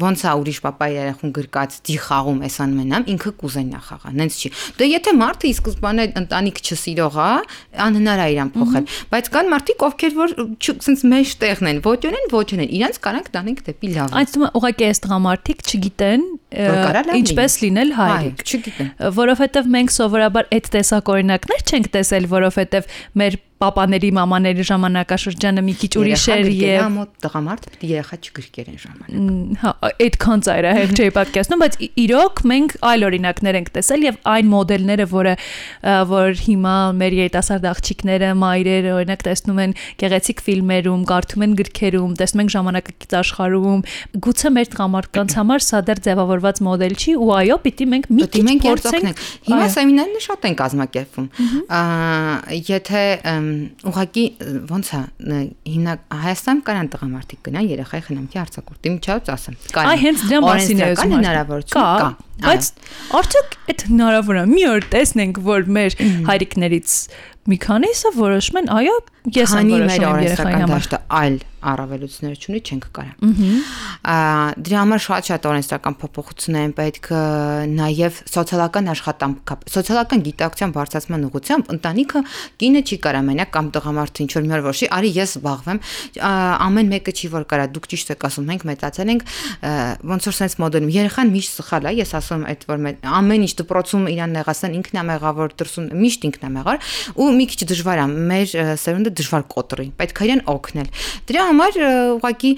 ոնց է ուրիշ papa երախուն գրկած դի խաղում էս անմենամ ինքը կուզենա խաղա նենց չի դե եթե մարդը ի սկզբանե ընտանիք չսիրող է անհնար է իրան փոխել բայց կան մարդիկ ովքեր որ ցենց մեջ տեղն են ոչ ունեն ոչ ունեն իրանց կարանք տանենք դեպի լավ այդ է ուղղակի այս տղամարդիկ չգիտեն ինչպես լինել հայրիկ չգիտեն որովհետև մենք սովորաբար այդ տեսակ օրինակներ չենք տեսել որովհետև մեր papaների, մամաների ժամանակաշրջանը մի քիչ ուրիշ էր եւ մոտ տղամարդ պետք է երեխա չգրկեր այն ժամանակ։ Հա, այդքան ծայրահեղ չէի պատկերացնում, բայց իրոք մենք այլ օրինակներ ենք տեսել եւ այն մոդելները, որը որ հիմա մեր երիտասարդ աղջիկները, մայրերը օրինակ տեսնում են գեղեցիկ ֆիլմերում, կարդում են գրքերում, տեսնում են ժամանակակից աշխարհում, գուցե մեր տղամարդկանց [CLEARS THROAT] համար սա դեռ ձևավորված մոդել չի ու այո, պիտի մենք մի քիչ փորձենք։ Հիմա սեմինարները շատ են կազմակերպվում։ Եթե ուղղակի ոնց է հիմնակ Հայաստան կարան տղամարդիկ գնան երեխայի խնամքի արձակուրդի միջավայր ասեմ։ Կա։ Այ հենց դրա մասին է ասում։ Հնարավորություն կա։ Բայց արդյոք այդ հնարավոր է։ Մի օր տեսնենք, որ մեր հայրիկներից մի քանիսը որոշում են, այո, ես եմ որոշում երեխայի համար։ Այլ առավելություններ չունի, չենք կարա։ Դրա համար շատ-շատ օրենսդրական փոփոխություններ են պետք նաև սոցիալական աշխատանք, սոցիալական գիտակցության բարձրացման ուղղությամբ ընտանիքը կինը չի կարա մենակ կամ տղամարդը ինչ որ մի օր որոշի, արի ես զբաղվեմ, ամեն մեկը չի որ կարա, դուք ճիշտ եք ասում, մենք մեծացել ենք ոնց որ sense մոդելում երեխան միշտ սխալ է, ես ասում այդ որ ամեն ինչ դպրոցում իրան նեղասան ինքն է մեղավոր դրսում միշտ ինքն է մեղար ու մի քիչ դժվար է մեր սերունդը դժվար կոտրի պետք է իրեն օգնել դրա համար ուղղակի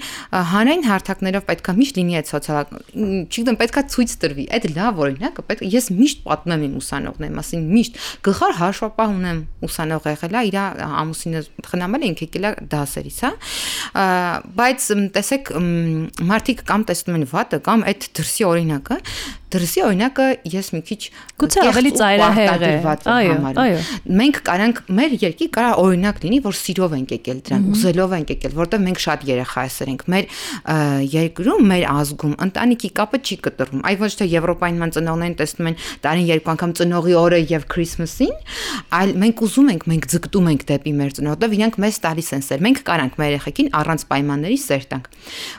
հանրային հարթակներով պետքա միշտ լինի այդ սոցիալական, չգիտեմ, պետքա ցույց տրվի։ Այդ լավ օրինակը պետք է ես միշտ պատմեմ իմ ուսանողների մասին, միշտ գլխար հաշվապահ ունեմ ուսանող եղել է, իր ամուսինը խնամել է ինքը եկել է դասերից, հա։ Բայց տեսեք, մարդիկ կամ տեսնում են վատը կամ այդ դրսի օրինակը, դրսի օրինակը ես մի քիչ գուցե ավելի ծայրահեղ է այո այո մենք կարանք մեր երկի կարա օրինակ լինի որ սիրով ենք եկել դրան ուզելով ենք եկել որտեղ մենք շատ երեխայասեր ենք մեր երկրում մեր ազգում ընտանիքի կապը չի կտրվում այ ոչ թե եվրոպային ման ծնողներին տեսնում են տարին երկու անգամ ծնողի օրը եւ քրիսմասին այլ մենք ուզում ենք մենք ձգտում ենք դեպի մեր ծնողով իրանք մեզ տալիս են սեր մենք կարանք մեր երեխեքին առանց պայմանների սեր տանք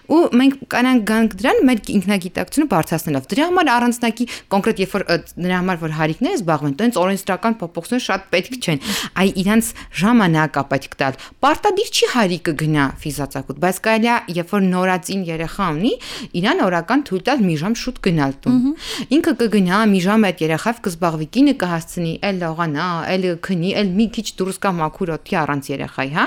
ու մենք կարանք գանք դրան մեր ինքնագիտակցությունը բարձրացնելով դրա համար առանձնակի կոնկրետ երբ որ նրա համար որ հարիկներ զբաղվեն, տենց օրենսդրական փոփոխություններ շատ պետք չեն։ Այ իրանց ժամանակա պետք տալ։ Պարտադիր չի հարիկը գնա ֆիզացակուտ, բայց կարելի է երբ որ նորածին երեխա ունի, իրան օրական թույլ տալ մի ժամ շուտ գնալ տուն։ Ինքը կգնա մի ժամ այդ երեխավ կզբաղվի, կինը կհասցնի, այլ լողանա, այլ քնի, այլ մի քիչ դուրս կա մաքուր օդի առանց երեխայի, հա։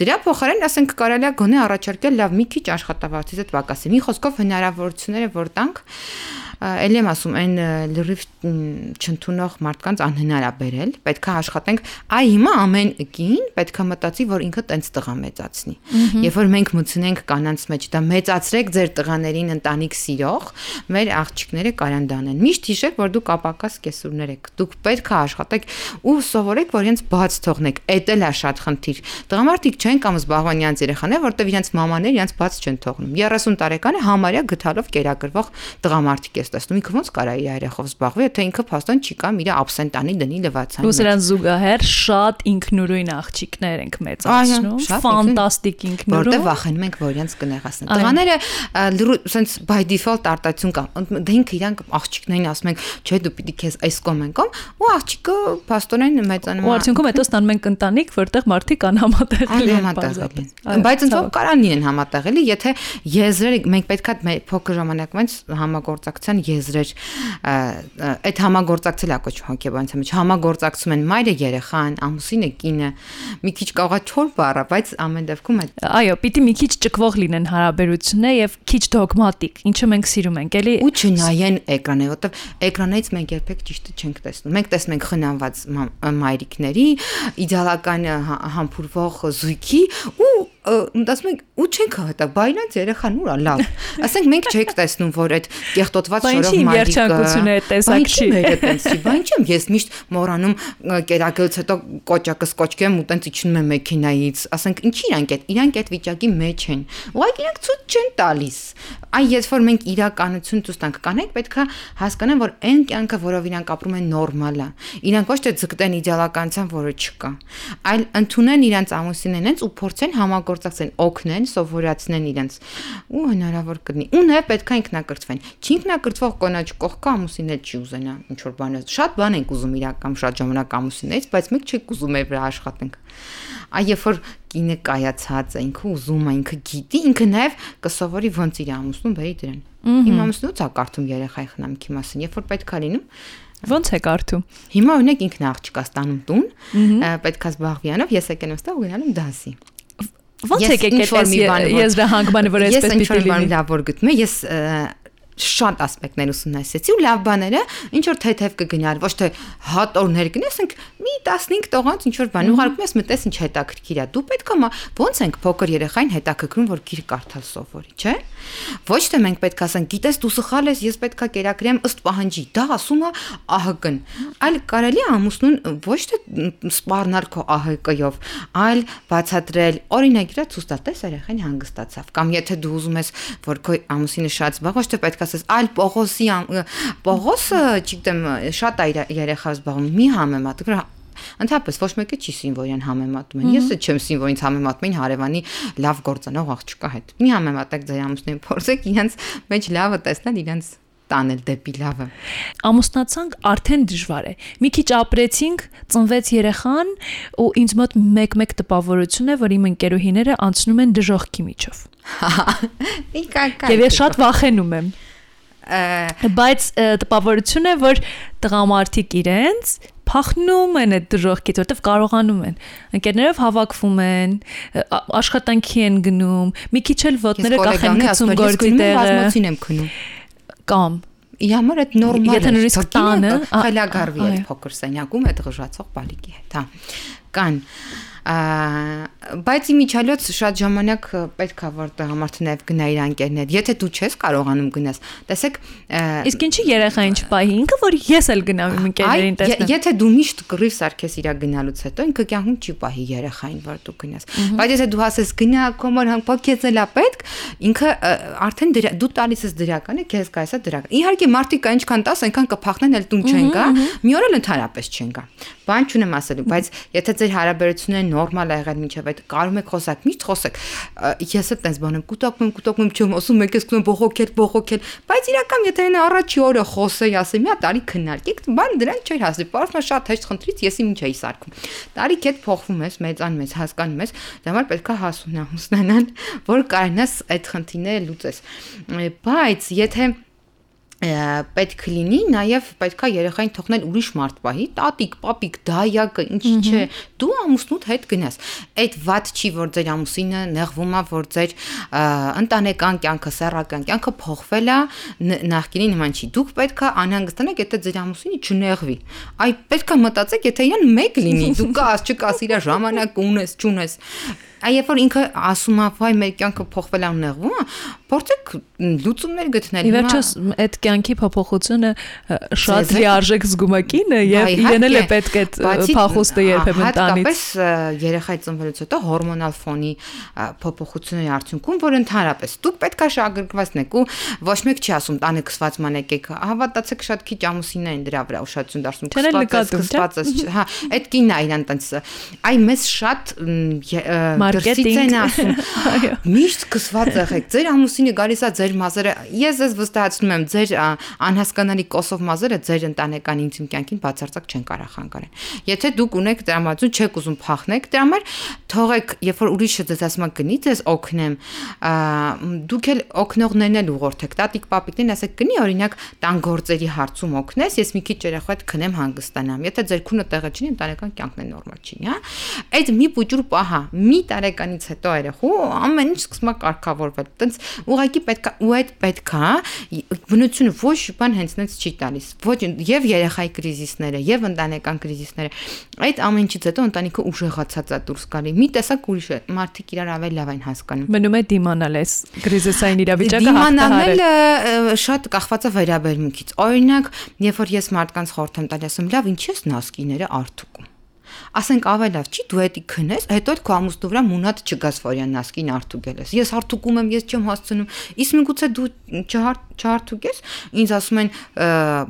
Դրա փոխարեն ասենք կարելի է գոնե առաջարկել լավ մի քիչ աշխատավարձից այդ պակասի։ Մի խոսքով հնարավորությունները որ տանք ելի եմ ասում, այն լրիվ չընդունող մարդկանց անհնար է բերել, պետքա աշխատենք, այ հիմա ամեն կին պետքա մտածի, որ ինքը տենց տղա մեծացնի։ Երբ որ մենք մտցնենք կանանց մեջ, դա մեծացրեք ձեր տղաներին ընտանիք սիրող, մեր աղջիկները կարան դանեն։ Միշտ հիշեք, որ դուք ապակաս կեսուրներ եք։ Դուք պետքա աշխատեք ու սովորեք, որ իրենց բաց թողնեք։ Էդ էլ է շատ խնդիր։ Տղամարդիկ չեն կամ զբաղվան իրենց երեխաներ, որտեվ իրենց մամաներ իրենց բաց չեն թողնում։ 30 տարեկանը համարյա գթալով կերակրվող տղամարդիկ ես տեսնում։ Ինքը ոնց կարա իր երեխով զբաղվի, եթե ինքը փաստորեն չի կամ իր absent-անի դնի լվացան։ Ու սրան զուգահեռ շատ ինքնուրույն աղջիկներ ենք մեծացնում, ֆանտաստիկ որտեղ ինքնուրույն։ վախենում ենք որ իրենց կնեղացնեն։ Տղաները sense by default արտացություն կա։ Դե ինքը իրանք աղջիկներին ասում են, չէ դու պիտի քեզ այս կողմ են կողմ, ու աղջիկը փաստորեն մեծանում Ու արդյունքում հետո ստանում ենք ընտանիք, որտեղ մարդիկ անհամատեղելի են Այո, Բայց ցավոք։ որում կարան լինեն համատեղելի, եթե եզրերը մենք պետքա փոքր ժամանակվանից համագործակցության եզրեր ա, ա, այդ համագործակցել է կոչվում հոգեբանության մեջ համագործակցում են մայրը երեխան, ամուսինը կինը, մի քիչ կողա չոր բառը, բայց ամեն դեպքում այդ Այո, պիտի մի քիչ ճկվող լինեն հարաբերությունները եւ քիչ դոգմատիկ, ինչը մենք սիրում ենք, էլի։ ու չնայեն էկրանը, որովհետև էկրանից մենք երբեք ճիշտը չենք տեսնում։ Մենք տեսնում ենք խնամված մա- մայրիկների, իդեալական հա- համբուրվող զույգի ու մտածում ենք ու չենք հատա, բայնած երեխան ուրա լավ։ [LAUGHS] Ասենք մենք չենք տեսնում, որ այդ կեղտոտված Բա ինչի իմ երջանկությունը այդ տեսակ չի։ Մերը տենցի, բա ինչ եմ ես միշտ մորանում ը, կերակելուց հետո կոճակս կոճկեմ ու տենց իջնում եմ մեքենայից։ Ասենք ինչի իրանք այդ իրանք այդ վիճակի մեջ են։ Ուղղակի իրանք ցույց չեն տալիս։ Այ ես որ մենք իրականություն ցույց տանք կանենք, պետքա հասկանան, որ այն կյանքը, որով իրանք ապրում են, նորմալ է։ Իրանք ոչ թե ձգտեն իդեալականության, որը չկա, այլ ընդունեն իրանք ամուսինենենց ու փորձեն համագործակցեն, օգնեն, սովորացնեն իրենց ու հնարավոր կլինի։ Ու նաև պետքա ինքնակրթվեն։ Չինքնակրթվող կոնաչ կողքը ամուսինը չի ուզենա ինչ որ բան։ Շատ բան ենք ուզում իրական շատ ժամանակ ամուսիններից, բայց մենք չենք ուզում մեր վրա աշխատենք։ Այ երբ որ կինը կայացած է, ինքը ուզում է, ինքը գիտի, ինքը նաև կսովորի ոնց իր ամուսնուն բերի դրան։ Իմ ամուսնուց է կարդում երեխայի խնամքի մասին, երբ որ պետքա լինում, Ոնց է կարդում։ Հիմա օրինակ ինքն է աղջկա ստանում տուն, պետքա զբաղվի անով, ես եկել եմ ստա ու գնալու դասի։ Ոնց Ես եկեք ինչ-որ այդպես մի բան, որ- Ես այսպես ինչ որ պիտի բան լինի։ լավ որ գտնում եմ, ես շատ ասպեկտներ ուսումնասիրեցի ու լավ բաները ինչ որ թեթև կգնար, ոչ թե հատորներ գնի, ասենք մի 15 տողանց ինչ որ բան ուղարկում ես մտես ինչ հետաքրքիր է։ Դու պետք է ոնց ենք փոքր երեխային հետաքրքրում, որ գիր կարդալ սովորի, չէ՞։ Ոչ թե մենք պետք է ասենք, գիտես դու սխալ ես, ես պետք է կերակրեմ ըստ պահանջի։ Դա ասում է ԱՀԿ-ն։ Այլ կարելի ամուսնուն ոչ թե սպառնալ քո ԱՀԿ-ով, այլ բացատրել, օրինագիրը ցույց տալ, տես երեխան հանգստացավ։ Կամ եթե դու ուզում ես, որ քո ամուսինը շատ զբաղ, ոչ թե պետք է ասես, այլ Պողոսի Պողոսը, չգիտեմ, շատ է երեխա զբաղվում, մի համեմատ։ Ընդհանրապես ոչ մեկը չի սինվորյան համեմատում Ես էլ չեմ սինվորից համեմատում հարևանի լավ գործանող աղջկա հետ։ Մի համեմատեք ձեր ամուսնին, փորձեք իրենց մեջ լավը տեսնել, իրենց տանել դեպի լավը։ ամուսնացանք արդեն դժվար է։ Մի քիչ ապրեցինք, ծնվեց երեխան ու ինձ մոտ մեկ-մեկ տպավորություն է, որ իմ ընկերուհիները անցնում են դժողքի միջով։ կա։ Եվ ես շատ վախենում եմ։ Ա, Բայց տպավորություն է, որ տղամարդիկ իրենց փախնում են այդ դժողքից, որտեվ կարողանում են։ Ընկերներով հավաքվում են, աշխատանքի են գնում, մի քիչ էլ ոտները կախեն գցում գործի տեղը բազմոցին եմ քնում։ կամ Իր համար այդ նորմալ Եթե նույնիսկ տանը, խելագարվի այդ փոքր սենյակում այդ ղժացող բալիկի հետ, հա։ Կան բայց իմիջալոց շատ ժամանակ պետք է որ տղամարդը նաև գնա իր անկերներ։ Եթե դու չես կարողանում գնաս, տեսեք, Իսկ ինչի երեխային չպահի ինքը, որ ես էլ գնամ իմ ընկերներին տեսնեմ։ Եթե դու միշտ կռիվ սարքես իրա գնալուց հետո, ինքը կյանքում չի պահի երեխային, որ դու գնաս։ Բայց եթե դու ասես գնա, կոմոր հանգպակեց էլա պետք, ինքը արդեն դու տալիս ես դրականը, քեզ կայսա դրական։ Իհարկե մարդիկ կա ինչքան տաս, այնքան կփախնեն էլ տուն չեն գա, մի օր էլ ընդհանրապես չեն գա։ Բան չունեմ ասելու, բայց եթե ձեր հարաբերությունները նորմալ ա եղել մինչև այդ կարում եք խոսակ, միշտ խոսեք։ Ես էլ տես բան եմ կուտակում կուտակում եմ, չեմ ասում եկես կնում բողոքել, բողոքել, բայց իրական եթե նա առաջի օրը խոսեի, ասեմ, մի հատ տարի քննարկեք, բան դրան չէր հասի։ Պարզ շատ հեշտ խնդրից ես իմ չէի սարքում։ Տարիք հետ փոխվում ես, մեծանում ես, հասկանում ես, դա համար պետքա հասունանալ, որ կարողանաս այդ խնդիրները լուծես։ Բայց եթե պետք լինի, նաև պետքա երեխային թողնել ուրիշ մարդ պահի, տատիկ, պապիկ, դայակը, ինչ չէ, դու ամուսնուդ հետ գնաս։ Այդ ված չի, որ ձեր ամուսինը նեղվում է, որ ձեր ընտանեկան կյանքը, սեռական կյանքը փոխվել է, նախկինի նման չի։ Դուք պետքա անհանգստանաք, եթե ձեր ամուսինը չնեղվի։ Այ պետքա մտածեք, եթե իրան մեկ լինի, [LAUGHS] դու կաս, չկաս, իր ժամանակ ունես, չունես Այ երբ որ ինքը ասում է, վայ, մեր կյանքը փոխվել է ու նեղվում է, փորձեք լուծումներ գտնել։ Ի վերջո այդ կյանքի փոփոխությունը շատ լիարժեք զգում է եւ իրեն էլ է պետք այդ փախուստը երբեմն տանից։ Հատկապես երեխայի ծնվելուց հետո հորմոնալ ֆոնի փոփոխությունների արդյունքում, որ ընդհանրապես դուք պետքա շահագրգռվածնեք ու ոչ մեկ չի ասում տանը քսված մանեկեք, հավատացեք շատ քիչ ամուսիններ են դրա վրա ուշադրություն դարձնում քսված, հա, այդ կինն է իրան տենց։ Այ մեզ շատ մարքեթինգ են ասում։ [LAUGHS] Միշտ կսված եղեք։ Ձեր ամուսինը գալիս է ձեր մազերը։ Ես ես վստահեցնում եմ, ձեր անհասկանալի կոսով մազերը ձեր ընտանեկան ինտիմ կյանքին բացարձակ չեն կարող խանգարել։ Եթե դուք ունեք տրամադրություն, չեք ուզում փախնեք, դրա համար թողեք, երբ որ ուրիշը ձեզ ասում է գնի, ձեզ օգնեմ, դուք էլ օգնողներն էլ ուղղորդեք։ Տատիկ պապիկներին ասեք գնի, օրինակ, տան գործերի հարցում օգնես, ես մի քիչ երախո հետ քնեմ հանգստանամ։ Եթե ձեր քունը տեղը չունի, ընտանեկան կյանքն է նորմալ չի, հա։ Այդ մի պուճուր պահա, մի տարեկանից հետո երեխու ամեն ինչ սկսում է կարգավորվել։ Տենց ուղղակի պետքա ու այդ պետքա բնությունը ոչ բան հենց նենց չի տալիս։ Ոչ եւ երեխայի կրիզիսները, եւ ընտանեկան կրիզիսները։ Այդ ամեն ինչից հետո ընտանիքը ուժեղացած է դուրս գալի։ Մի տեսակ ուրիշ է, մարդիկ իրար ավելի լավ են հասկանում։ Մնում է դիմանալ այս կրիզիսային իրավիճակը Դիմանալը շատ կախված է վերաբերմունքից։ Օրինակ, երբ որ ես մարդկանց խորհուրդ եմ տալիս, ասում լավ, ինչի՞ ես նասկիները արթուկում ասենք ավելի լավ չի դու հետի քնես, հետո էլ քո ամուսնու վրա մունատ չգաս վարյան նասկին արթուկել ես։ Ես արթուկում եմ, ես չեմ հասցնում։ Իսկ միգուցե դու չարթուկես, ինձ ասում են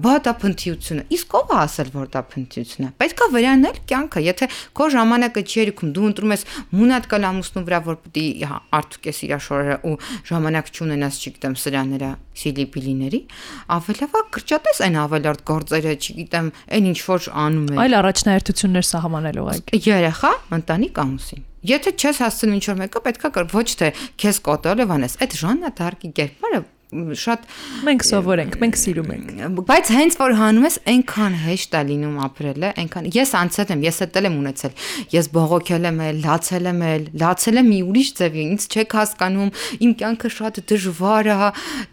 բա դա փնթիությունը։ Իսկ ով է ասել, որ դա փնթիություն է։ Պետքա վրանել կյանքը, եթե քո ժամանակը չի երիքում, դու ընտրում ես մունատ կալ ամուսնու վրա, որ պիտի արթուկես իր շորերը ու ժամանակ չունենաս, չգիտեմ, սրաները սիլիպիլիների, ավելավա կրճատես այն ավելարդ գործերը, չգիտեմ, այն ինչ որ անում է։ Այլ առաջնահերթություններ սահմանել ուղղակի։ Երեխա, ընտանիք, ամուսին։ Եթե չես հասցնում ինչ որ մեկը, պետքա ոչ թե քեզ կոտորել անես, այդ Ժաննա Դարկի կերպարը շատ մենք սովորենք, մենք սիրում ենք։ Բայց հենց որ հանում ես, այնքան հեշտ է լինում ապրելը, այնքան ես անցել եմ, ես էլ եմ ունեցել։ Ես բողոքել եմ, լացել եմ, լացել եմ մի ուրիշ ձևի, ինձ չեք հասկանում, իմ կյանքը շատ դժվար է։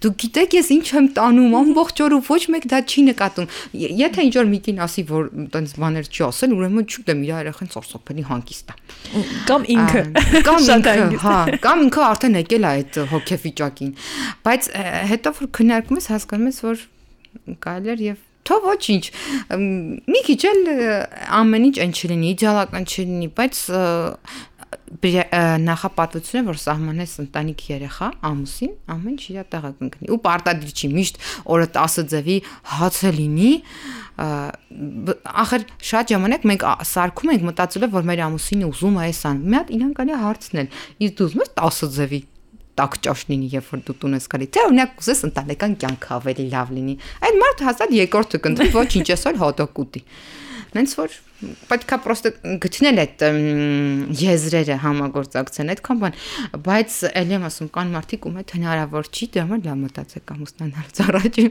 Դու գիտեք ես ինչ եմ տանում, ամբողջ օրը ոչ մեկ դա չի նկատում։ Եթե ինչ որ միկին ասի, որ տենց բաներ չի ասել, ուրեմն չգիտեմ, իր երախան սորսոփելի հանգիստ է։ Կամ ինքը։ Կամ ինքը, հա, կամ ինքը արդեն եկել է այդ հոգեվիճակին։ Բայց հետո որ քննարկում ես հասկանում ես որ կարելի էր եւ թող ոչինչ մի քիչ էլ ամեն ինչ այն չլինի իդեալական չլինի բայց նախապատվությունը որ սահմանես ընտանիք երեխա ամուսին ամեն ինչ իր տեղը կընկնի ու պարտադիր չի միշտ օրը 10 ձևի հացը լինի ախր շատ ժամանակ մենք սարքում ենք մտածելով որ մեր ամուսինը ուզում է այսան մի հատ իրան կարելի հարցնել իսկ դու ուզում ես 10 ձևի տակ ճաշ լինի, երբ որ դու տուն ես գալի։ Թե օրինակ ուզես ընտանեկան կյանքը ավելի լավ լինի։ Այդ մարդը հաստատ երկրորդը կընտրի, ոչինչ էսօր հոտոկ ուտի։ Նենց որ պետքա պրոստը գտնել այդ եզրերը համագործակցեն այդքան բան, բայց ելի եմ ասում կան մարդիկ ում այդ հնարավոր չի, համար լավ մտածեք ամուսնանալուց առաջ։